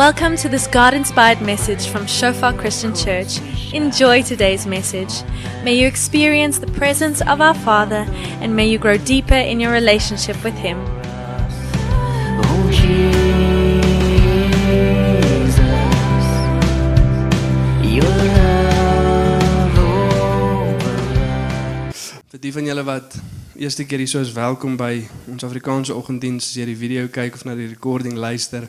Welcome to this God inspired message from Shofar Christian Church. Enjoy today's message. May you experience the presence of our Father and may you grow deeper in your relationship with Him. Oh Jesus, your love over Vir die van julle wat eerste keer hier so is, welkom by ons Afrikaanse oggenddiens. As jy die video kyk of na die recording luister.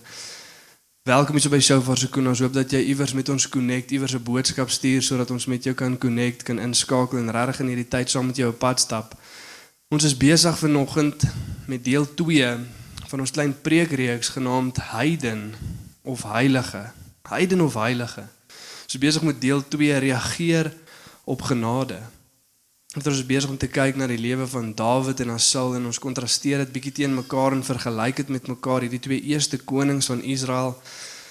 Welkom hier so by Shofar se Koen. Ons hoop dat jy iewers met ons connect, iewers 'n boodskap stuur sodat ons met jou kan connect, kan inskakel en regtig in hierdie tyd saam met jou op pad stap. Ons is besig vanoggend met deel 2 van ons klein preekreeks genaamd Heiden of Heilige. Heiden of Heilige. Ons is besig met deel 2 reageer op genade. Want ons is besig om te kyk na die lewe van Dawid en Saul en ons kontrasteer dit bietjie teen mekaar en vergelyk dit met mekaar hierdie twee eerste konings van Israel.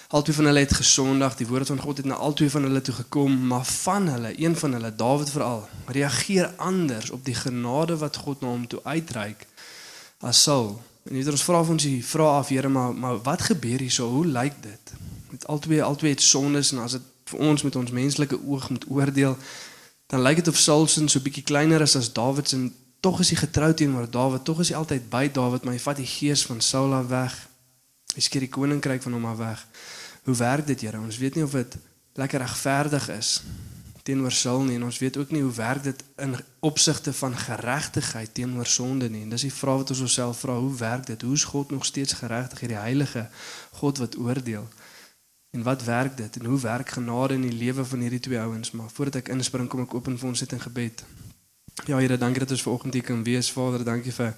Albei van hulle het gesondig, die woord van God het na albei van hulle toe gekom, maar van hulle, een van hulle, Dawid veral, reageer anders op die genade wat God na hom toe uitreik as Saul. En weet ons vra vir ons die vraag af, Here, maar maar wat gebeur hierso? Hoe lyk dit? Met albei albei het sondes en as dit vir ons met ons menslike oog moet oordeel, dan lyk dit of Saul se so bietjie kleiner is as Dawid se en tog is hy getrou teenoor Dawid, tog is hy altyd by Dawid, maar hy vat die gees van Saul af weg. Hy skeer die koninkryk van hom af weg. Hoe werk dit, Here? Ons weet nie of dit lekker regverdig is teenoor Saul nie en ons weet ook nie hoe werk dit in opsigte van geregtigheid teenoor sonde nie. En dis die vraag wat ons onsself vra, hoe werk dit? Hoe is God nog steeds geregtig, hierdie heilige God wat oordeel? En wat werk dit en hoe werk genade in die lewe van hierdie twee ouens? Maar voordat ek inspring, kom ek open vir ons sit in gebed. Ja Here, dankie dat ons vanoggend hier kan wees. Vader, dankie vir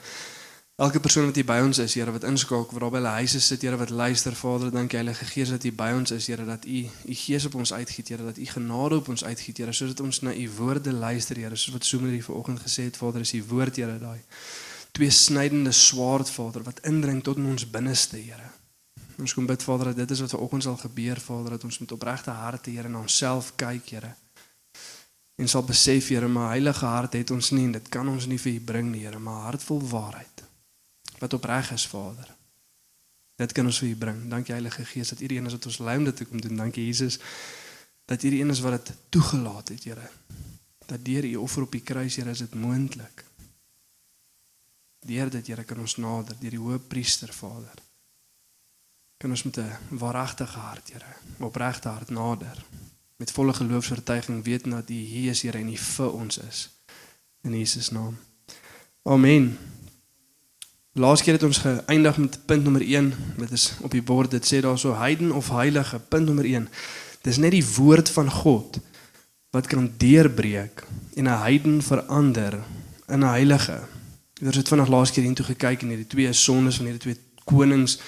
elke persoon wat hier by ons is, Here, wat inskakel, wat daar by hulle huise sit, Here, wat luister. Vader, dankie Heilige Gees dat U by ons is, Here, dat U U Gees op ons uitgiet, Here, dat U genade op ons uitgiet, Here, sodat ons na U woorde luister, Here, soos wat Sommer hier vanoggend gesê het, Vader, is U woord, Here, daai twee snydende swaard, Vader, wat indring tot in ons binneste, Here. Ons kom bid Vader dat dit is wat vanoggend sal gebeur Vader dat ons met opregte harte Here na onsself kyk Here. En sal besef Here maar heilige hart het ons nie en dit kan ons nie vir U bring nie Here maar hart vol waarheid wat opreg is Vader. Dit kan ons vir U bring. Dankie Heilige Gees dat U die een is wat ons lei om dit te kom doen. Dankie Jesus dat U die een is wat dit toegelaat het Here. Dat deur U offer op die kruis Here is dit moontlik. Deur dit Here kan ons nader deur die hoëpriester Vader kan ons met 'n waaragtige hart, Here, opregte hart nader. Met volle geloofsvertuiging weet dat U hier is, Here, en U vir ons is. In Jesus naam. Amen. Laas keer het ons geëindig met punt nommer 1. Dit is op die bord. Dit sê daar so heiden of heilige. Punt nommer 1. Dis net die woord van God wat kan deurbreek en 'n heiden verander in 'n heilige. Ons het vanaand laas keer hiertoe gekyk en hierdie twee sondes van hierdie twee konings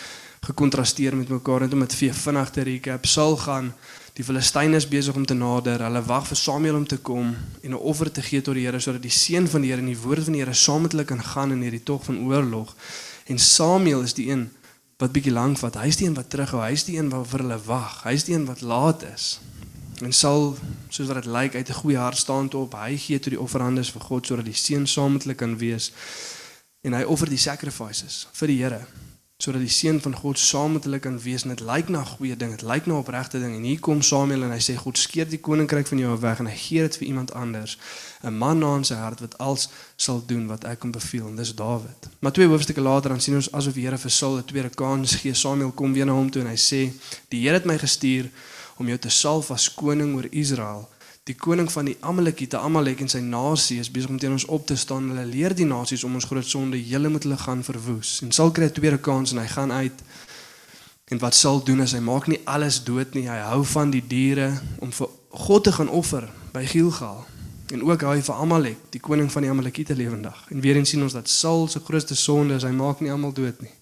gekontrasteer met mekaar net om dit vir vinnig te recap. Saul gaan die Filistyne is besig om te nader. Hulle wag vir Samuel om te kom en 'n offer te gee tot die Here sodat die seën van die Here en die woord van die Here saam met hulle kan gaan in hierdie tog van oorlog. En Samuel is die een wat bietjie lank vat. Hy's die een wat terughou. Hy's die een waarvoor hulle wag. Hy's die een wat laat is. En Saul, soos wat dit lyk, uit 'n goeie hart staan toe op. Hy gee tot die offerandes vir God sodat die seën saam met hulle kan wees. En hy offer die sacrifices vir die Here sodat die seun van God saam met hulle kan wees en dit lyk na goeie ding, dit lyk na opregte ding en hier kom Samuel en hy sê God skeer die koninkryk van jou weg en hy gee dit vir iemand anders, 'n man na in sy hart wat als sal doen wat ek hom beveel en dis Dawid. Maar twee hoofstukke later dan sien ons asof die Here vir Saul 'n tweede kans gee. Samuel kom weer na hom toe en hy sê die Here het my gestuur om jou te salf as koning oor Israel die koning van die Amalekiete, Amalek en sy nasie is besig om teen ons op te staan. Hulle leer die nasies om ons groot sonde, julle moet hulle gaan verwoes. En Saul kry 'n tweede kans en hy gaan uit. En wat Saul doen is hy maak nie alles dood nie. Hy hou van die diere om vir God te gaan offer by Gilgal. En ook hy vir Amalek, die koning van die Amalekiete lewendig. En weer eens sien ons dat Saul se grootste sonde is hy maak nie almal dood nie.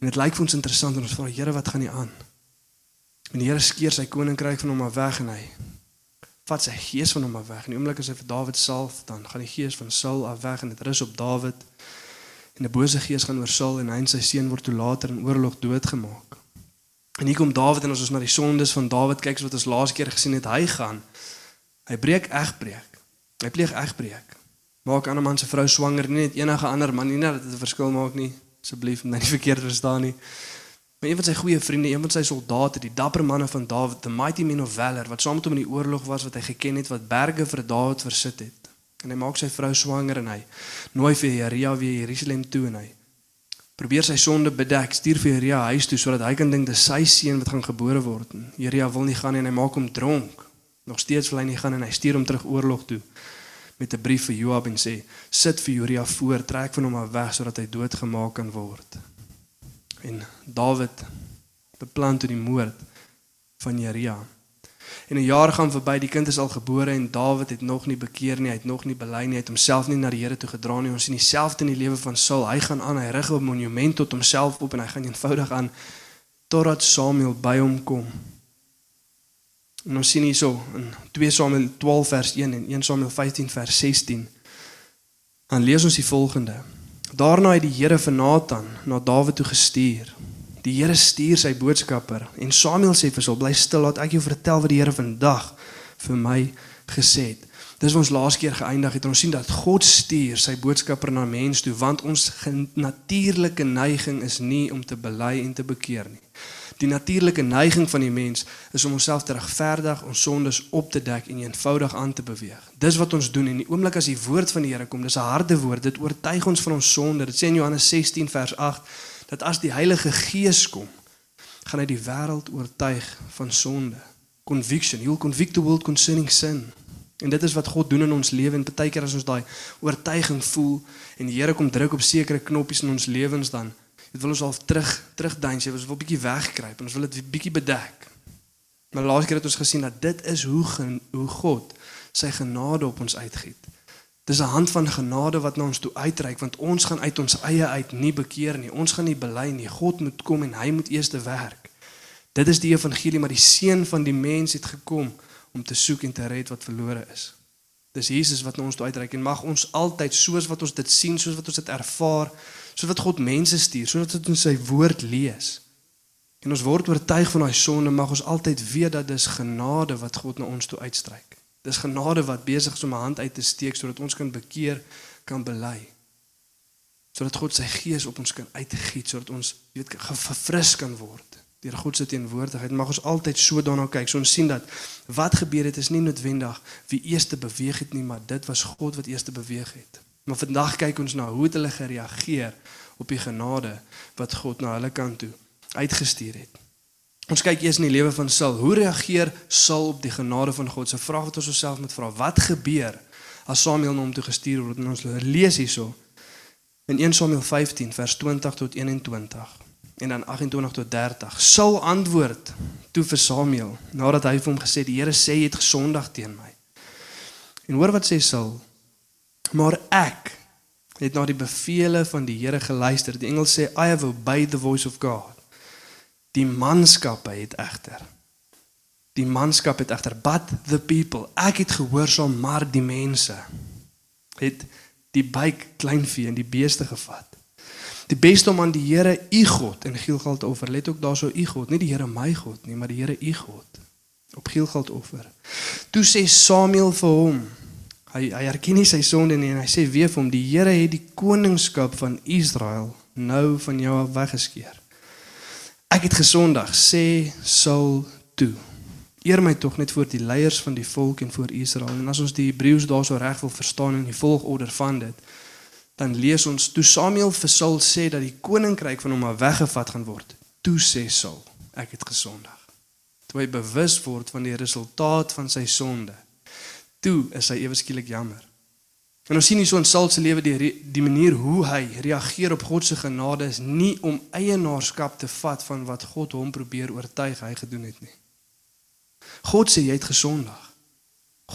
En dit lyk vir ons interessant en ons vra Here, wat gaan nie aan? En die Here skeer sy koninkryk van hom af weg en hy vat sy gees van hom af weg. In die oomblik as hy vir Dawid salf, dan gaan die gees van Saul af weg en dit rus op Dawid. En 'n bose gees gaan oor Saul en hy en sy seun word toe later in oorlog doodgemaak. En hier kom Dawid en as ons na die sondes van Dawid kyk wat ons laas keer gesien het, hy gaan hy breek egbreek. Hy pleeg egbreek. Maak 'n ander man se vrou swanger, nie net enige ander man nie, dat dit 'n verskil maak nie. Asseblief, moenie verkeerd verstaan nie. Maar een van sy goeie vriende, een van sy soldate, die dapper manne van Dawid, the mighty men of valor wat saam met hom in die oorlog was wat hy geken het wat berge vir Dawid versit het. En hy maak sy vrou swanger en hy nooi vir Jeria weer Jerusalem toe en hy probeer sy sonde bedek, stuur vir Jeria huis toe sodat hy kan dink dis sy seun wat gaan gebore word. Jeria wil nie gaan nie en hy maak hom dronk. Nog steeds wil hy nie gaan en hy stuur hom terug oorlog toe met 'n brief vir Joab en sê: "Sit vir Jeria voor, trek van hom af weg sodat hy doodgemaak kan word." En Dawid beplan toe die moord van Jeria. En 'n jaar gaan verby, die kind is al gebore en Dawid het nog nie bekeer nie, hy het nog nie bely nie, hy het homself nie na die Here toe gedra nie. Ons sien dieselfde in die lewe van Saul. Hy gaan aan, hy rig 'n monument tot homself op en hy gaan eenvoudig aan totdat Samuel by hom kom. En ons sien hierso in 2 Samuel 12 vers 1 en 1 Samuel 15 vers 16. Dan lees ons die volgende. Daarna het die Here vir Nathan na Dawid toe gestuur. Die Here stuur sy boodskapper en Samuel sê vir hom: "Bly stil, laat ek jou vertel wat die Here vandag vir my gesê het." Dis ons laas keer geëindig het ons sien dat God stuur sy boodskapper na mens toe want ons natuurlike neiging is nie om te bely en te bekeer nie. Die natuurlike neiging van die mens is om onsself te regverdig, ons sondes op te dek en eenvoudig aan te beweeg. Dis wat ons doen en die oomblik as die woord van die Here kom, dis 'n harde woord, dit oortuig ons van ons sonde. Dit sê in Johannes 16 vers 8 dat as die Heilige Gees kom, gaan hy die wêreld oortuig van sonde. Conviction, he will convict the world concerning sin. En dit is wat God doen in ons lewe en baie keer as ons daai oortuiging voel en die Here kom druk op sekere knoppies in ons lewens dan Dit wil ons al terug terugduin, jy wil 'n bietjie wegkruip en ons wil dit bietjie bedek. Maar laas keer het ons gesien dat dit is hoe hoe God sy genade op ons uitgiet. Dis 'n hand van genade wat na ons toe uitreik want ons gaan uit ons eie uit nie bekeer nie. Ons gaan nie bely nie. God moet kom en hy moet eers te werk. Dit is die evangelie maar die seun van die mens het gekom om te soek en te red wat verlore is. Dis Jesus wat na ons toe uitreik en mag ons altyd soos wat ons dit sien, soos wat ons dit ervaar, soos wat God mense stuur, sodat ons sy woord lees. En ons word oortuig van daai sonde, mag ons altyd weet dat dis genade wat God na ons toe uitstryk. Dis genade wat besig is om 'n hand uit te steek sodat ons kan bekeer, kan bely. Sodat God sy gees op ons kan uitgiet sodat ons weet verfris kan word deur God se teenwoordigheid. Mag ons altyd so daarna kyk. So ons sien dat wat gebeur het is nie noodwendig wie eers beweeg het nie, maar dit was God wat eers beweeg het. Maar vandag kyk ons na hoe het hulle gereageer op die genade wat God na hulle kant toe uitgestuur het. Ons kyk eers in die lewe van Saul. Hoe reageer Saul op die genade van God? Se vraag wat ons osself moet vra. Wat gebeur as Samuel na hom toe gestuur word? En ons lees hierso in 1 Samuel 15 vers 20 tot 21 en dan 28 tot 30. Saul antwoord toe vir Samuel nadat hy vir hom gesê die Here sê jy het gesondig teen my. En hoor wat sê Saul? Maar ek het na die beveelings van die Here geluister. Die engel sê I have obeyed the voice of God. Die manskappe het egter die manskap het egter but the people ek het gehoorsaam maar die mense het die byk kleinvee en die beeste gevat. Die beste om aan die Here u God in Gielgald te offer. Let ook daarso u God, nie die Here my God nie, maar die Here u God op Gielgald offer. Toe sê Samuel vir hom, Hy hy erken nie sy sonde nie en hy sê weer vir hom die Here het die koningskap van Israel nou van jou af weggeskeer. Ek het gesondig, sê Saul toe. Eer my tog net voor die leiers van die volk en voor Israel. En as ons die Hebreëus daarso reg wil verstaan in die volgorde van dit, dan lees ons toe Samuel vir Saul sê dat die koninkryk van hom af weggevat gaan word. Toe sê Saul, ek het gesondig. Toe hy bewus word van die resultaat van sy sonde toe is hy ewe skielik jammer. En ons sien hier so in Saul se lewe die die manier hoe hy reageer op God se genade is nie om eienaarskap te vat van wat God hom probeer oortuig hy gedoen het nie. God sê jy het gesondig.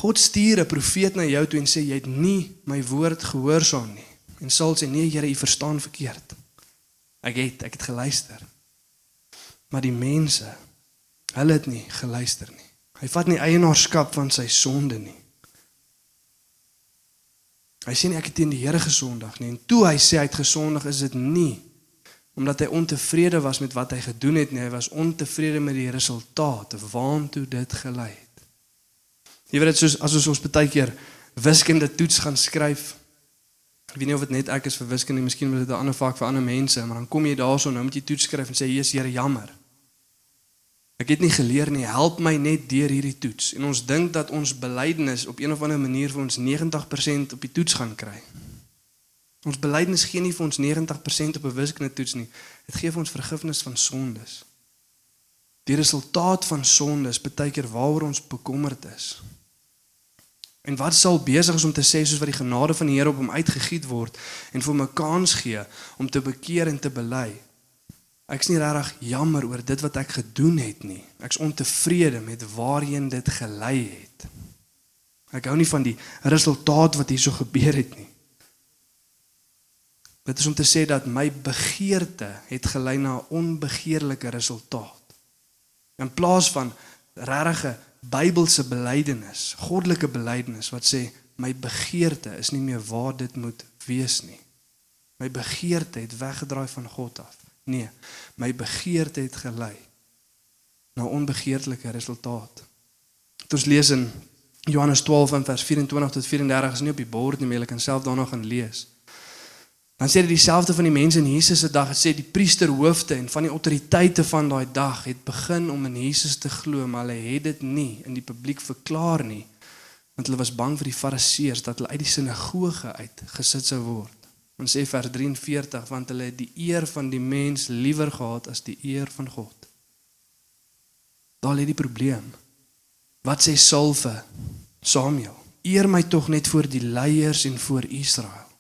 God stuur 'n profeet na jou toe en sê jy het nie my woord gehoorsaam nie. En Saul sê nee Here, u verstaan verkeerd. Ek het ek het geluister. Maar die mense, hulle het nie geluister nie. Hy vat nie eienaarskap van sy sonde nie. Hy sê nie ek het teen die Here gesondig nie en toe hy sê hy het gesondig is dit nie omdat hy ontevrede was met wat hy gedoen het nie, hy was ontevrede met die resultaat waartoe dit gelei het. Jy weet dit soos as ons ons baie keer wiskunde toets gaan skryf Ek weet nie of dit net ek is vir wiskunde, miskien is dit 'n ander vak vir ander mense, maar dan kom jy daarso nou moet jy toets skryf en sê Jesus Here, jammer. Ek het nie geleer nie. Help my net deur hierdie toets. En ons dink dat ons belydenis op een of ander manier vir ons 90% op die toets gaan kry. Ons belydenis gee nie vir ons 90% op 'n wiskunde toets nie. Dit gee vir ons vergifnis van sondes. Die resultaat van sondes baie keer waaroor ons bekommerd is. En wat sal besig is om te sê soos wat die genade van die Here op hom uitgegiet word en vir hom 'n kans gee om te bekeer en te bely. Ek's nie regtig jammer oor dit wat ek gedoen het nie. Ek's ontevrede met waarheen dit gelei het. Ek hou nie van die resultaat wat hierso gebeur het nie. Dit is om te sê dat my begeerte het gelei na 'n onbegeerlike resultaat. In plaas van regtige Bybelse belydenis, goddelike belydenis wat sê my begeerte is nie meer waar dit moet wees nie. My begeerte het weggedraai van God af. Nee, my begeerte het gelei na onbegeerlike resultaat. Dit ons lees in Johannes 12 vers 24 tot 34 is nie op die bord nie, maar jy kan self daarna gaan lees. Dan sê dit dieselfde van die mense in Jesus se dag. Dit sê die priesterhoofde en van die autoriteite van daai dag het begin om in Jesus te glo, maar hulle het dit nie in die publiek verklaar nie, want hulle was bang vir die fariseërs dat hulle uit die sinagoge uit gesit sou word. Ons sê vers 43 want hulle het die eer van die mens liewer gehad as die eer van God. Daar lê die probleem. Wat sê vir Samuel? Eer my tog net voor die leiers en voor Israel.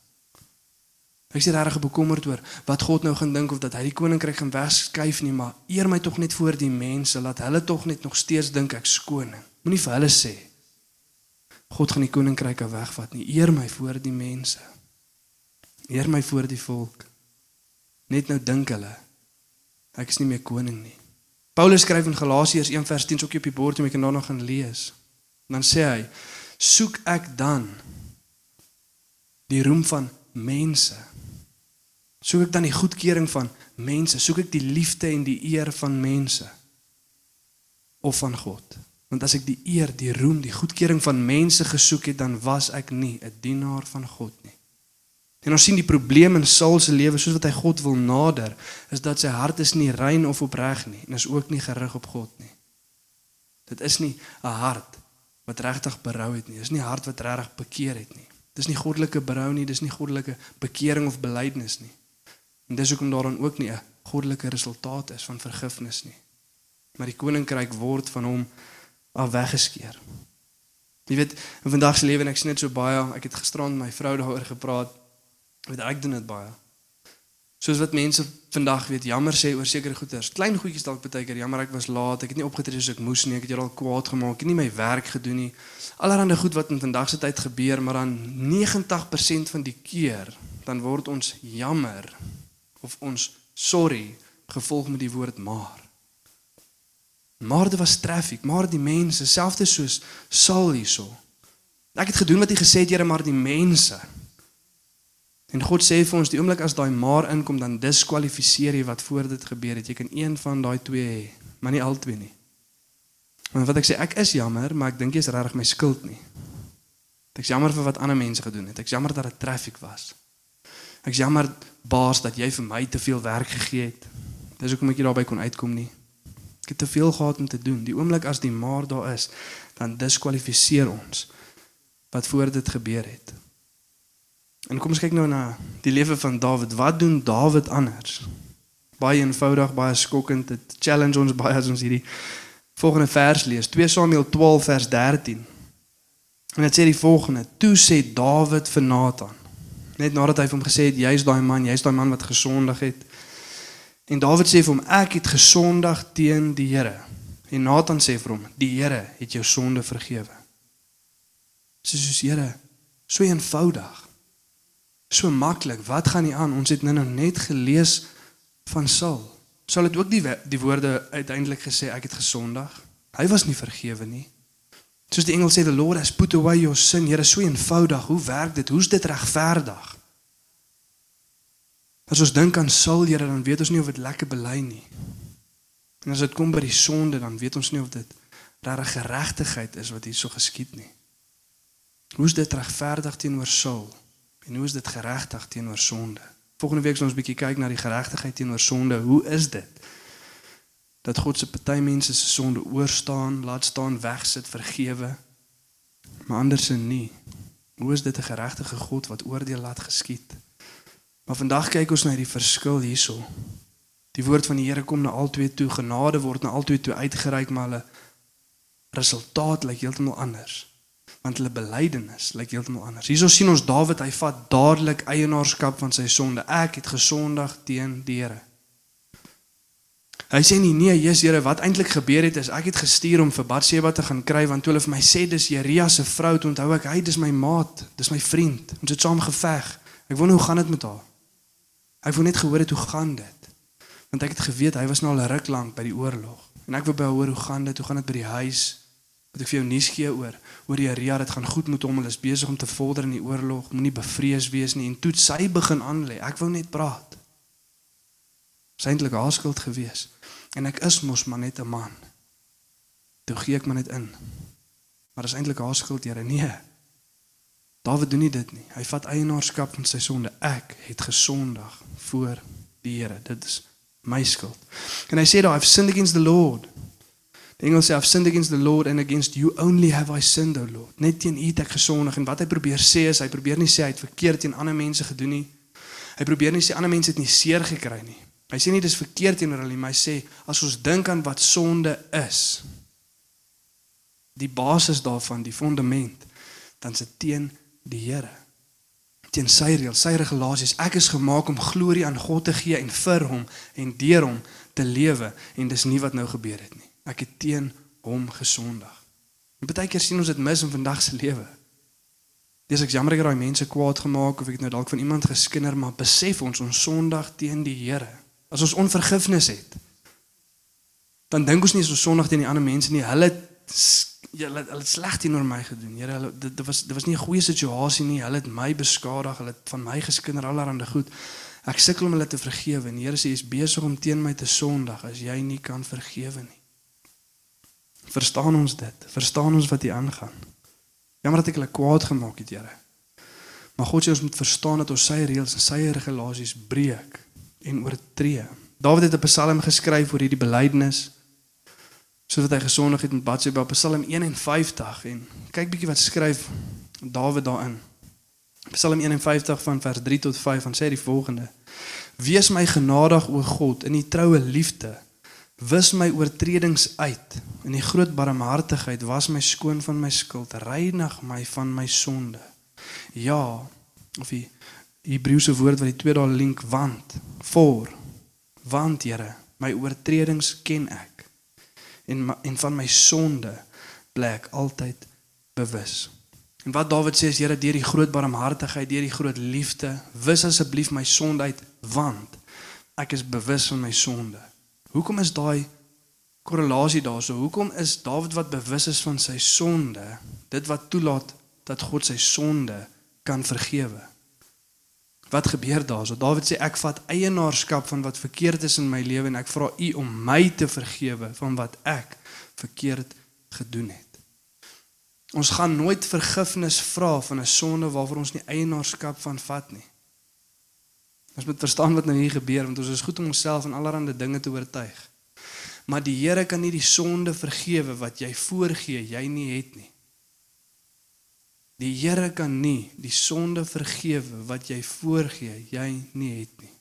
Ek is regtig bekommerd oor wat God nou gaan dink of dat hy die koninkryk gaan wegskuif nie, maar eer my tog net voor die mense, laat hulle tog net nog steeds dink ek skoning. Moenie vir hulle sê God gaan die koninkryk wegvat nie. Eer my voor die mense. Eer my voor die volk. Net nou dink hulle ek is nie meer koning nie. Paulus skryf in Galasiërs 1:10 ook op die bord om ek daarna gaan lees. Dan sê hy: "Soek ek dan die roem van mense?" Soek ek dan die goedkeuring van mense? Soek ek die liefde en die eer van mense of van God? Want as ek die eer, die roem, die goedkeuring van mense gesoek het, dan was ek nie 'n dienaar van God nie. En ons sien die probleem in Saul se lewe soos wat hy God wil nader, is dat sy hart is nie rein of opreg nie en is ook nie gerig op God nie. Dit is nie 'n hart wat regtig berou het nie. Dis nie 'n hart wat regtig bekeer het nie. Dis nie goddelike berou nie, dis nie goddelike bekering of belydenis nie. En dis hoekom daar dan ook nie 'n goddelike resultaat is van vergifnis nie. Maar die koninkryk word van hom af weggeskeer. Jy weet, in vandag se lewe en ek sien dit so baie, ek het gisterand my vrou daaroor gepraat. Ek weet ek doen dit baie. Soos wat mense vandag weet, jammer sê oor sekere goeders. Klein goedjies dalk baie keer, jammer ek was laat, ek het nie opgetree soos ek moes nie, ek het jou al kwaad gemaak, ek het nie my werk gedoen nie. Allerhande goed wat in vandag se tyd gebeur, maar dan 90% van die keer dan word ons jammer of ons sorry gevolg met die woord maar. Maar dit was traffic, maar die mense, selfs soos Saul hierso. Ek het gedoen wat hy gesê het, Here, maar die mense. En God sê vir ons die oomblik as daai maar inkom dan diskwalifiseer jy wat voor dit gebeur het. Jy kan een van daai twee hê, maar nie albei nie. Want wat ek sê, ek is jammer, maar ek dink jy is regtig my skuld nie. Ek is jammer vir wat ander mense gedoen het. Ek is jammer dat dit traffic was. Ek jammer baas dat jy vir my te veel werk gegee het. Dis hoekom ek nie daarby kon uitkom nie. Ek het te veel gehad om te doen. Die oomblik as die maar daar is, dan diskwalifiseer ons wat voor dit gebeur het. En kom ons kyk nou na die lewe van Dawid. Wat doen Dawid anders? Baie eenvoudig, baie skokkend. Dit challenge ons baie as ons hierdie volgende vers lees. 2 Samuel 12 vers 13. En dit sê die volgende: Toe sê Dawid vir Nathan: net nadat hy vir hom gesê het jy's daai man, jy's daai man wat gesondig het. En Dawid sê vir hom ek het gesondig teen die Here. En Nathan sê vir hom die Here het jou sonde vergewe. Soos soos Here, so eenvoudig. So maklik. Wat gaan nie aan? Ons het nou net gelees van Saul. Saul het ook die die woorde uiteindelik gesê ek het gesondig. Hy was nie vergewe nie. Soos die engel sê the Lord has put away your sin. Here, so eenvoudig. Hoe werk dit? Hoe's dit regverdig? As ons dink aan Saul, Here, dan weet ons nie of dit lekker bely nie. En as dit kom by die sonde, dan weet ons nie of dit regtig geregtigheid is wat hierso geskied nie. Hoe's dit regverdig teenoor Saul? En hoe is dit geregtig teenoor sonde? Volgende week sal ons 'n bietjie kyk na die geregtigheid teenoor sonde. Hoe is dit? Dat God se party mense se sonde oorstaan, laat staan, wegsit, vergewe. Maar andersin nie. Hoe is dit 'n geregtige God wat oordeel laat geskied? Maar vandag kyk ons na die verskil hierso. Die woord van die Here kom na albei toe, genade word na albei toe uitgereik, maar hulle resultaat lyk heeltemal anders. Want hulle belydenis lyk heeltemal anders. Hierso sien ons Dawid, hy vat dadelik eienaarskap van sy sonde. Ek het gesondig teen die Here. Hy sê nie nee, Jesus Here, wat eintlik gebeur het is ek het gestuur om vir Batseba te gaan kry want toe hulle vir my sê dis Jeria se vrou, toe onthou ek hy dis my maat, dis my vriend. Ons het saam geveg. Ek wonder hoe gaan dit met haar? Ek wou net gehoor het hoe gaan dit? Want ek het geweet hy was nou al ruk lank by die oorlog. En ek wou by hoor hoe gaan dit? Hoe gaan dit by die huis? Moet ek vir jou nuus gee oor oor Jeria, dit gaan goed met hom. Hulle is besig om te vorder in die oorlog. Moenie bevrees wees nie. En toe sy begin aanlê. Ek wou net praat. Sy eintlik haar skuld gewees. En ek is mos maar net 'n man. Toe gee ek maar net in. Maar dis eintlik haar skuld, Here. Nee. Dawid doen nie dit nie. Hy vat eienaarskap van sy sonde. Ek het gesondig voor die Here. Dit is my skuld. En hy sê daar I've sinned against the Lord. Die Engels sê I've sinned against the Lord and against you only have I sinned, O Lord. Net teen U het ek gesondig en wat hy probeer sê is hy probeer nie sê hy het verkeerd teen ander mense gedoen nie. Hy probeer nie sê ander mense het nie seer gekry nie. Hy sê nie dis verkeerd teenoor hulle nie, maar hy sê as ons dink aan wat sonde is, die basis daarvan, die fondament, dan se teen die Here. Teen sy reëls, sy regulasies. Ek is gemaak om glorie aan God te gee en vir hom en deur hom te lewe en dis nie wat nou gebeur het nie. Ek het teen hom gesondig. En baie keer sien ons dit mis in vandag se lewe. Dis ek jammer ek het daai mense kwaad gemaak of ek het nou dalk van iemand geskinder, maar besef ons ons sondig teen die Here. As ons onvergifnis het, dan dink ons nie ons sondig teen die ander mense nie. Hulle ja, hulle hulle het sleg teenoor my gedoen. Here, hulle dit, dit was dit was nie 'n goeie situasie nie. Hulle het my beskadig. Hulle het van my geskinder allerhande goed. Ek sukkel om hulle te vergewe. En die Here sê jy's besig om teen my te sondig as jy nie kan vergewe nie. Verstaan ons dit? Verstaan ons wat hier aangaan? Jammer dat ek hulle kwaad gemaak het, Here. Maar God sê ons moet verstaan dat ons sy reëls en sy regulasies breek en oortree. Dawid het 'n Psalm geskryf oor hierdie belydenis soos wat hy gesondig het met Batseba, Psalm 51 en kyk bietjie wat skryf Dawid daarin. Psalm 51 van vers 3 tot 5 van sê die volgende: Wees my genadig o God in die troue liefde. Wis my oortredings uit. In die groot barmhartigheid was my skoon van my skuld. Reinig my van my sonde. Ja, of die Hebreëse woord wat die twee daar link want voor want Here, my oortredings ken ek en en van my sonde bly ek altyd bewus. En wat Dawid sê is Here deur die groot barmhartigheid, deur die groot liefde, wis asseblief my sonde uit want ek is bewus van my sonde. Hoekom is daai korrelasie daarso? Hoekom is Dawid wat bewus is van sy sonde, dit wat toelaat dat God sy sonde kan vergewe? Wat gebeur daarso? Dawid sê ek vat eienaarskap van wat verkeerd is in my lewe en ek vra U om my te vergewe van wat ek verkeerd gedoen het. Ons gaan nooit vergifnis vra van 'n sonde waarvoor ons nie eienaarskap van vat nie. Ons moet verstaan wat nou hier gebeur want ons is goed om onsself en allerlei dinge te oortuig. Maar die Here kan nie die sonde vergewe wat jy voorgee jy nie het nie. Die Here kan nie die sonde vergewe wat jy voorgee jy nie het nie.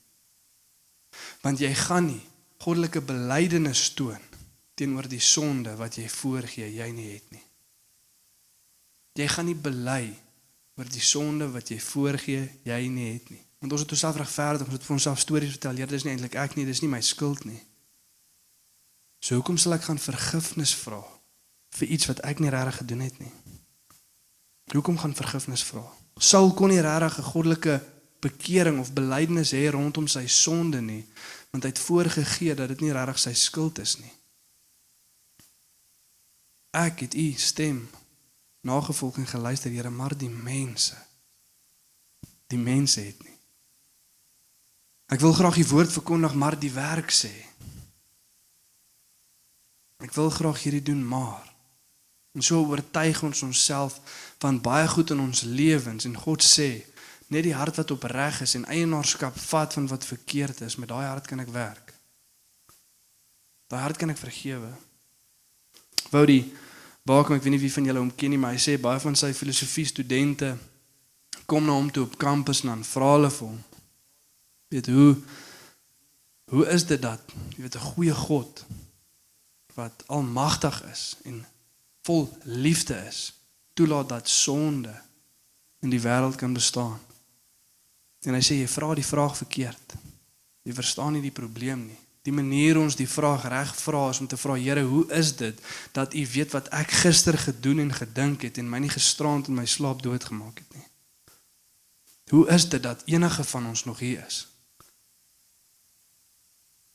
Want jy gaan nie goddelike belydenis toon teenoor die sonde wat jy voorgee jy nie het nie. Jy gaan nie bely oor die sonde wat jy voorgee jy nie het nie. Want ons het onsself regverdig, ons het vir onsself stories vertel. Here, dis nie eintlik ek nie, dis nie my skuld nie. So hoekom sal ek gaan vergifnis vra vir iets wat ek nie regtig gedoen het nie? Hoekom gaan vergifnis vra? Saul kon nie regtig 'n goddelike bekering of belydenis hê rondom sy sonde nie, want hy het voorgegee dat dit nie regtig sy skuld is nie. Ek het u stem nagevolg en geluister, Here, maar die mense die mense het nie. Ek wil graag die woord verkondig, maar die werk sê. Ek wil graag hierdie doen, maar En so oortuig ons onsself van baie goed in ons lewens en God sê Net die hart wat opreg is en eienaarskap vat van wat verkeerd is, met daai hart kan ek werk. Daai hart kan ek vergewe. Wou die Bakom, ek weet nie wie van julle hom ken nie, maar hy sê baie van sy filosofie studente kom na hom toe op kampus en dan vra hulle vir hom. Weet hoe hoe is dit dat jy weet 'n goeie God wat almagtig is en vol liefde is, toelaat dat sonde in die wêreld kan bestaan. En hy sê jy vra die vraag verkeerd. Jy verstaan nie die probleem nie. Die manier ons die vraag reg vra is om te vra Here, hoe is dit dat U weet wat ek gister gedoen en gedink het en my nie gisterand in my slaap doodgemaak het nie? Hoe is dit dat enige van ons nog hier is?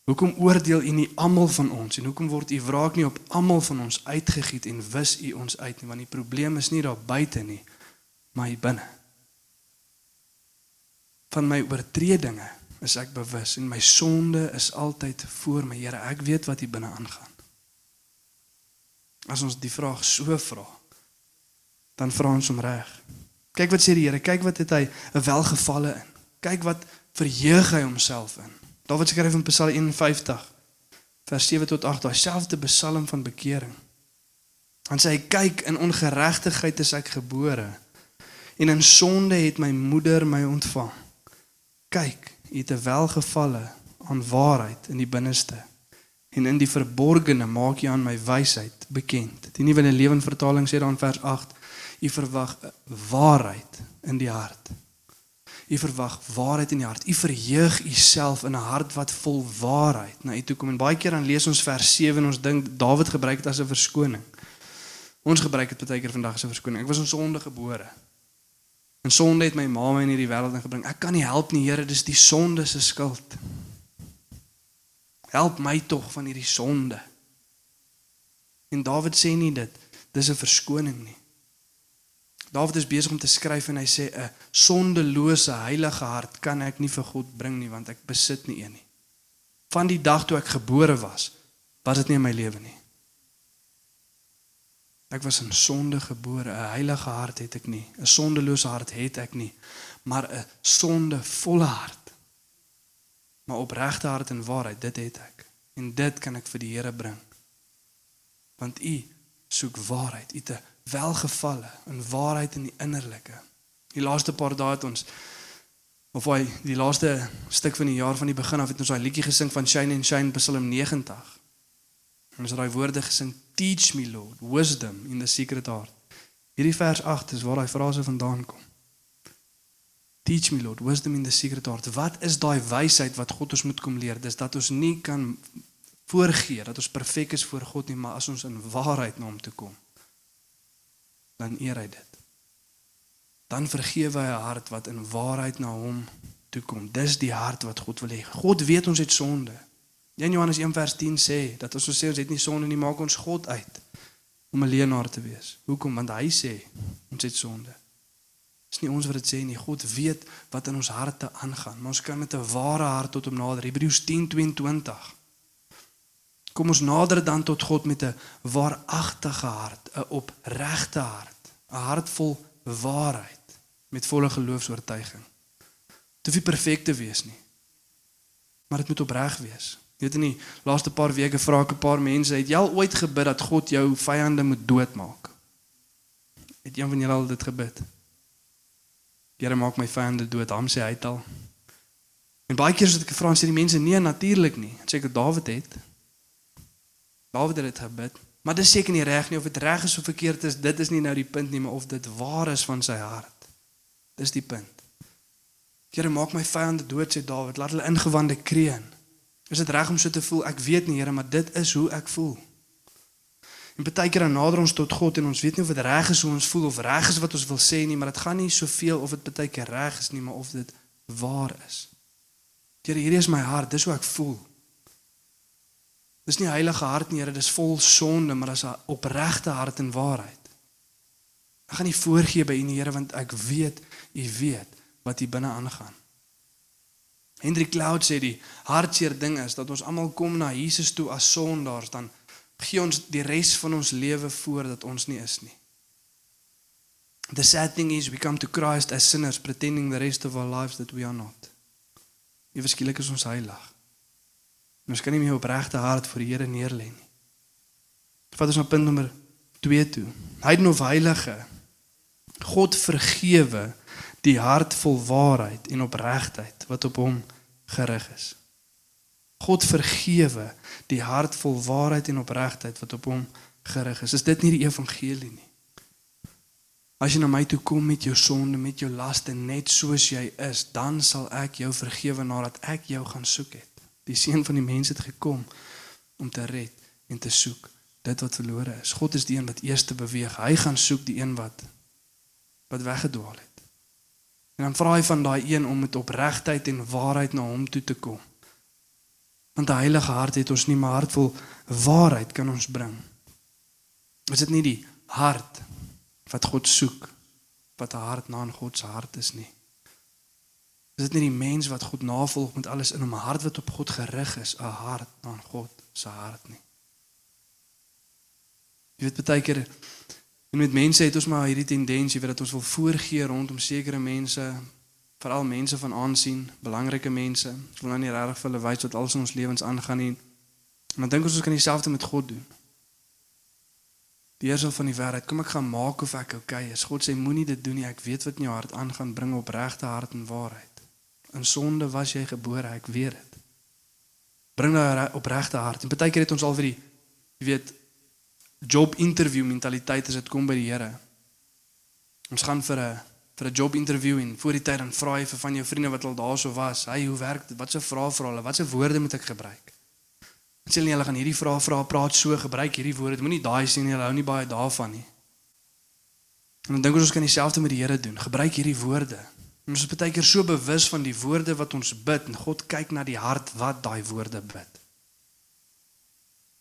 Hoekom oordeel U nie almal van ons en hoekom word U wraak nie op almal van ons uitgegiet en wis U ons uit nie want die probleem is nie daar buite nie maar hier binne. Van my oortredinge is ek bewus en my sonde is altyd voor my Here. Ek weet wat hier binne aangaan. As ons die vraag so vra, dan vra ons hom reg. Kyk wat sê die Here, kyk wat het hy 'n welgevalle in. Kyk wat verheug hy homself in. Dawid skryf in Psalm 51 vers 7 tot 8, daai selfde psalm van bekering. Dan sê hy kyk in ongeregtigheid is ek gebore en in sonde het my moeder my ontvang. Kyk, U het 'n welgevalle aan waarheid in die binneste en in die verborgene maak U aan my wysheid bekend. Die nuwe lewende vertaling sê dan vers 8: U verwag waarheid in die hart. U verwag waarheid in die hart. U verheug U self in 'n hart wat vol waarheid na U toe kom. En baie keer dan lees ons vers 7 en ons dink Dawid gebruik dit as 'n verskoning. Ons gebruik dit baie keer vandag as 'n verskoning. Ek was in sonde gebore. En sonde het my ma my in hierdie wêreld ingebring. Ek kan nie help nie, Here, dis die sonde se skuld. Help my tog van hierdie sonde. En Dawid sê nie dit dis 'n verskoning nie. Dawid is besig om te skryf en hy sê 'n sondelose heilige hart kan ek nie vir God bring nie want ek besit nie een nie. Van die dag toe ek gebore was, was dit nie in my lewe nie. Ek was in sonde gebore. 'n Heilige hart het ek nie. 'n Sondelose hart het ek nie, maar 'n sondevolle hart. Maar opregte hart en waarheid, dit het ek. En dit kan ek vir die Here bring. Want U soek waarheid. U het 'n welgevalle in waarheid in die innerlike. Die laaste paar dae het ons of hy die laaste stuk van die jaar van die begin af het ons daai liedjie gesing van Shine and Shine Psalm 90. En ons het daai woorde gesing teach me lord wisdom in the secret heart. Hierdie vers 8 is waar daai frase vandaan kom. Teach me lord wisdom in the secret heart. Wat is daai wysheid wat God ons moet kom leer? Dis dat ons nie kan voorgee dat ons perfek is voor God nie, maar as ons in waarheid na hom toe kom, dan eer hy dit. Dan vergewe hy 'n hart wat in waarheid na hom toe kom. Dis die hart wat God wil hê. God weet ons het sonde. 1 Johannes 1 vers 10 sê dat as ons sê ons het nie sonde nie, maak ons God uit om 'n leenaar te wees. Hoekom? Want hy sê ons het sonde. Dis nie ons wat dit sê nie. God weet wat in ons harte aangaan. Maar ons kan met 'n ware hart tot hom nader. Hebreërs 10:22. Kom ons nader dan tot God met 'n waaragtige hart, 'n opregte hart, 'n hart vol waarheid met volle geloofs-oortuiging. Dit hoef nie perfek te wees nie. Maar dit moet opreg wees. Jy weet in die laaste paar weke vra ek 'n paar mense, het jy al ooit gebid dat God jou vyande moet doodmaak? Het een van julle al dit gebid? Here maak my vyande dood, hom sê hy het al. En baie keer as ek vra, sê die mense nee, natuurlik nie. Sê ek Dawid het. Dawid het dit gebid, maar dis seker nie reg nie of dit reg is of verkeerd is, dit is nie nou die punt nie, maar of dit waar is van sy hart. Dis die punt. Here maak my vyande dood sê Dawid, laat hulle ingewande kreun. Is dit reg om so te voel? Ek weet nie, Here, maar dit is hoe ek voel. En baie keer dan nader ons tot God en ons weet nie of dit reg is hoe ons voel of reg is wat ons wil sê nie, maar dit gaan nie soveel of dit baie keer reg is nie, maar of dit waar is. Here, hierdie is my hart, dis hoe ek voel. Dis nie heilige hart nie, Here, dis vol sonde, maar dis 'n opregte hart en waarheid. Ek gaan nie voorgee by U nie, Here, want ek weet U weet wat hier binne aangaan. Hendrik Cloud sê die hartseer ding is dat ons almal kom na Jesus toe as sondaars dan gee ons die res van ons lewe voor dat ons nie is nie. The sad thing is we come to Christ as sinners pretending the rest of our lives that we are not. Ewe skielik is ons heilig. En ons kan nie meer opregte hart voor die Here neerlê nie. Vat ons na punt nommer 2 toe. Heidenhof heilige. God vergewe die hart vol waarheid en opregtheid wat op hom gerig is. God vergewe die hart vol waarheid en opregtheid wat op hom gerig is. Is dit nie die evangelie nie? As jy na my toe kom met jou sonde, met jou laste net soos jy is, dan sal ek jou vergewe nadat ek jou gaan soek het. Die seun van die mens het gekom om te red en te soek dit wat verlore is. God is die een wat eers te beweeg. Hy gaan soek die een wat wat weggedwaal het. En dan vra hy van daai een om met opregtheid en waarheid na hom toe te kom. Want 'n heilige hart het ons nie, maar hart vol waarheid kan ons bring. Is dit nie die hart wat God soek wat 'n hart na in God se hart is nie? Is dit nie die mens wat God navolg met alles in hom, hart wat op God gerig is, 'n hart na in God se hart nie? Jy weet baie keer en met mense het ons maar hierdie tendensie weet dat ons wil voorgee rondom sekere mense, veral mense van aansien, belangrike mense. Ons wil nou nie regtig vir hulle wys wat alles in ons lewens aangaan nie. Dan dink ons ons kan dieselfde met God doen. Die heersel van die wêreld, kom ek gaan maak of ek okay is. God sê moenie dit doen nie. Ek weet wat in jou hart aangaan, bring opregte hart en waarheid. In sonde was jy gebore, ek weet dit. Bring daai opregte hart. En baie keer het ons al vir die jy weet job interview mentaliteit as dit kom by die Here. Ons gaan vir 'n vir 'n job interview en voor die tyd dan vra jy vir van jou vriende wat al daarso was, "Hey, hoe werk dit? Wat se vrae vra hulle? Wat se woorde moet ek gebruik?" Dan sê hulle hulle gaan hierdie vrae vra, praat so, gebruik hierdie woorde. Moenie daai sien nie, hulle hou nie baie daarvan nie. En dan dink ons ons kan dieselfde met die Here doen. Gebruik hierdie woorde. Ons is baie keer so bewus van die woorde wat ons bid en God kyk na die hart wat daai woorde bid.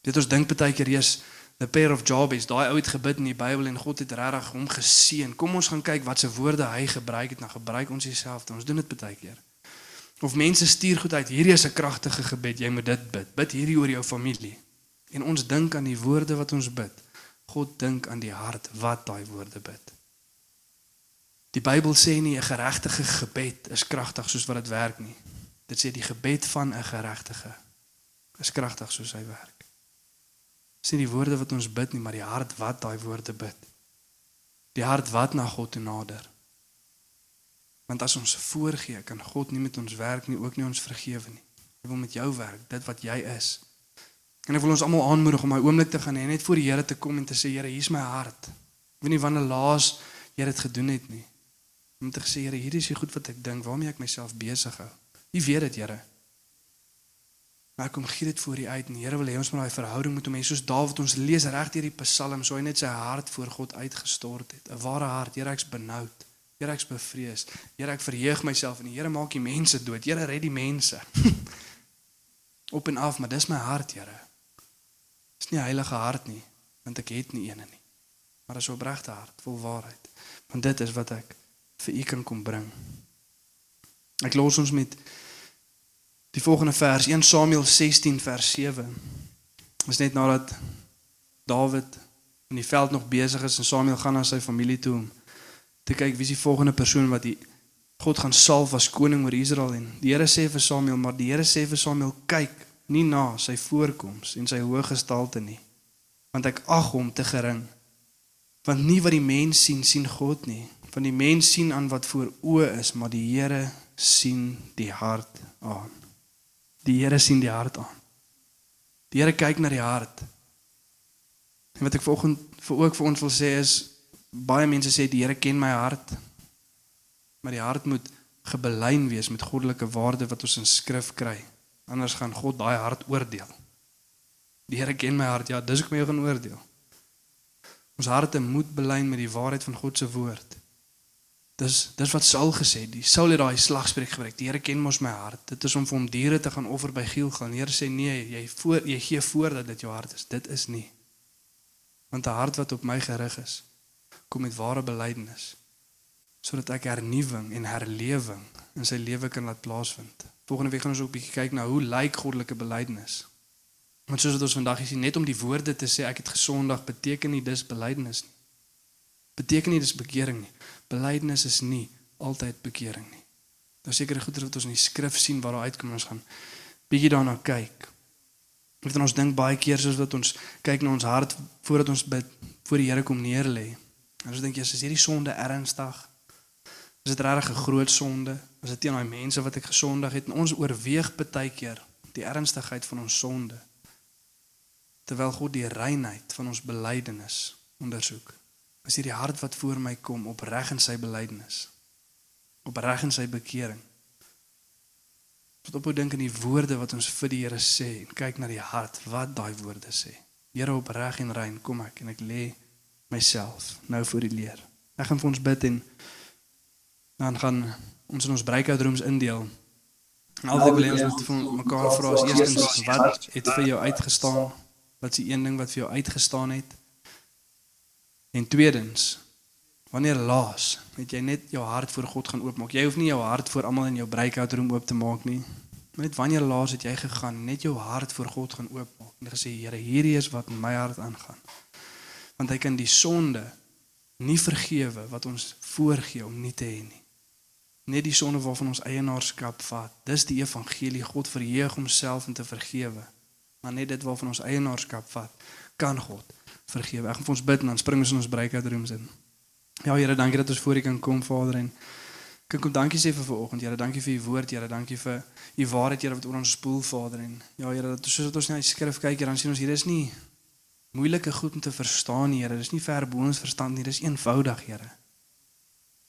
Dit ons dink baie keer jy's the pair of Jabez, daai ou het gebid in die Bybel en God het regtig hom geseën. Kom ons gaan kyk wat se woorde hy gebruik het, dan gebruik ons dieselfde. Ons doen dit baie keer. Of mense stuur goed uit, hierdie is 'n kragtige gebed, jy moet dit bid. Bid hierdie oor jou familie. En ons dink aan die woorde wat ons bid. God dink aan die hart wat daai woorde bid. Die Bybel sê nie 'n geregtige gebed is kragtig soos wat dit werk nie. Dit sê die gebed van 'n geregtige is kragtig soos hy werk sien die woorde wat ons bid nie, maar die hart wat daai woorde bid. Die hart wat na God toe nader. Want as ons voorgee, kan God nie met ons werk nie, ook nie ons vergewe nie. Hy wil met jou werk, dit wat jy is. En ek wil ons almal aanmoedig om my oomblik te gaan hê net voor die Here te kom en te sê Here, hier's my hart. Ek weet nie wanneer laas jy dit gedoen het nie. Om te sê Here, hierdie is die goed wat ek dink, waarmee ek myself besig hou. U weet dit, Here. Maar kom gee dit voor U uit en Here wil hê ons moet daai verhouding met hom hê soos Dawid ons lees reg deur die Psalms, so hy net sy hart voor God uitgestort het. 'n Ware hart, Here ek's benoud. Here ek's bevrees. Here ek verheug myself en die Here maak die mense dood. Here red die mense. Op en af, maar dis my hart, Here. Dis nie 'n heilige hart nie, want ek het nie eene nie. Maar 'n opregte hart, vol waarheid. Want dit is wat ek vir U kan kom bring. Ek los ons met Die volgende vers 1 Samuel 16 vers 7. Is net nadat Dawid in die veld nog besig is en Samuel gaan na sy familie toe om te kyk wie is die volgende persoon wat die God gaan salf as koning oor Israel en die Here sê vir Samuel maar die Here sê vir Samuel kyk nie na sy voorkoms en sy hoë gestalte nie want ek ag hom te gering want nie wat die mens sien sien God nie van die mens sien aan wat voor oë is maar die Here sien die hart aan Die Here sien die hart aan. Die Here kyk na die hart. En wat ek vanoggend vir ook vir ons wil sê is baie mense sê die Here ken my hart. Maar die hart moet gebelyn wees met goddelike waarde wat ons in skrif kry. Anders gaan God daai hart oordeel. Die Here ken my hart. Ja, dis ek my gaan oordeel. Ons harte moet belyn met die waarheid van God se woord. Dis dis wat Saul gesê het. Die Saul het daai slagspreuk gebruik. Die Here ken mos my hart. Dit is om vir hom diere te gaan offer by Gielgal. Die Here sê nee, jy voor jy gee voor dat dit jou hart is. Dit is nie. Want 'n hart wat op my gerig is, kom met ware belydenis sodat ek hernuwing en herlewing in sy lewe kan laat plaasvind. Volgende week gaan ons ook 'n bietjie kyk na hoe lyk goddelike belydenis. Want soos wat ons vandag sien, net om die woorde te sê ek het gesondag beteken nie dis belydenis nie. Beteken nie dis bekering nie. Belydenis is nie altyd bekering nie. Daar seker goeie wat ons in die skrif sien waar daar uitkom ons gaan bietjie daarna kyk. Weet ons dink baie keer soos wat ons kyk na ons hart voordat ons bid voor die Here kom neer lê. En ons dink jy is hierdie sonde ernstig? Is dit regtig 'n groot sonde? Is dit teen daai mense wat ek gesondig het? En ons oorweeg baie keer die ernstigheid van ons sonde terwyl God die reinheid van ons belydenis ondersoek. Is hierdie hart wat voor my kom opreg in sy belydenis? Opreg in sy bekering? Wat op hoe dink aan die woorde wat ons vir die Here sê en kyk na die hart wat daai woorde sê. Here opreg en rein kom ek en ek lê myself nou voor die leer. Ek gaan vir ons bid en dan gaan ons in ons breakout rooms indeel. En al die wil ons moet van mekaar vra as eerstens wat het vir jou uitgestaan? Wat is die een ding wat vir jou uitgestaan het? En tweedens Wanneer laas het jy net jou hart voor God gaan oopmaak? Jy hoef nie jou hart voor almal in jou breakout room oop te maak nie. Net wanneer laas het jy gegaan net jou hart voor God gaan oopmaak en gesê Here, hierdie is wat in my hart aangaan. Want hy kan die sonde nie vergewe wat ons voorgee om nie te hê nie. Net die sonde waarvan ons eienaarskap vat. Dis die evangelie God verheug homself om te vergewe. Maar net dit waarvan ons eienaarskap vat, kan God vergewe. Ek gaan vir ons bid en dan spring ons in ons breakout rooms in. Ja Here, dankie dat ons voor U kan kom, Vader en kan kom dankie sê vir vanoggend. Here, dankie vir U woord, Here, dankie vir U waarheid, Here wat oor ons spoel, Vader en ja Here, dat soos wat ons na die skrif kyk, Here, dan sien ons hier is nie moeilike goed om te verstaan nie, Here. Dis nie ver bo ons verstand nie, dis eenvoudig, Here.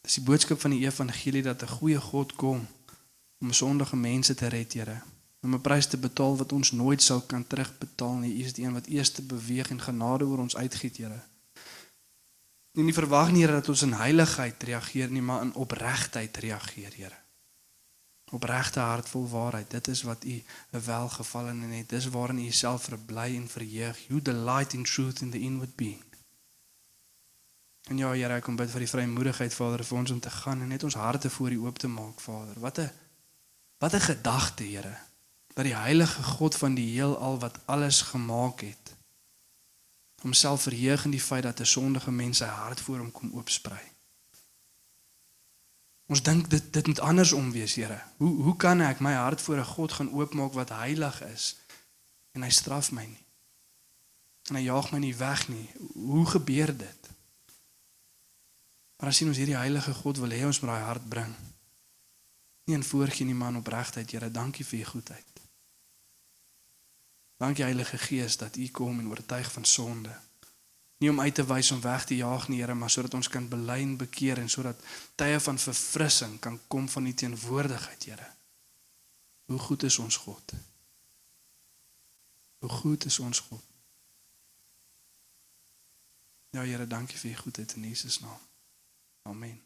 Dis die boodskap van die evangelie dat 'n goeie God kom om sondige mense te red, Here. Om 'n prys te betaal wat ons nooit sal kan terugbetaal nie. U is die een wat eers te beweeg en genade oor ons uitgiet, Here. Nie nie verwag nie Here dat ons in heiligheid reageer nie, maar in opregtheid reageer, Here. Opregte hart vol waarheid. Dit is wat U 'n welgevallene het. Dis waarin U self verbly en verheug. You delight in truth in the inward being. En ja, Here, ek kom bid vir die vrymoedigheid, Vader, vir ons om te gaan en net ons harte voor U oop te maak, Vader. Wat 'n wat 'n gedagte, Here, dat die heilige God van die heelal wat alles gemaak het, homself verheug in die feit dat 'n sondige mens sy hart voor hom kom oopsprei. Ons dink dit dit moet andersom wees, Here. Hoe hoe kan ek my hart voor 'n God gaan oopmaak wat heilig is en hy straf my nie? En hy jaag my nie weg nie. Hoe gebeur dit? Maar as sien ons hierdie heilige God wil hê ons moet daai hart bring. Nie in voorgee nie, maar in opregtheid, Here. Dankie vir u goedheid. Dankie Heilige Gees dat U kom en oortuig van sonde. Nie om uit te wys om weg te jaag nie, Here, maar sodat ons kan bely en bekeer en sodat tye van verfrissing kan kom van U teenwoordigheid, Here. Hoe goed is ons God? Hoe goed is ons God? Ja, Here, dankie vir U goedheid in Jesus naam. Amen.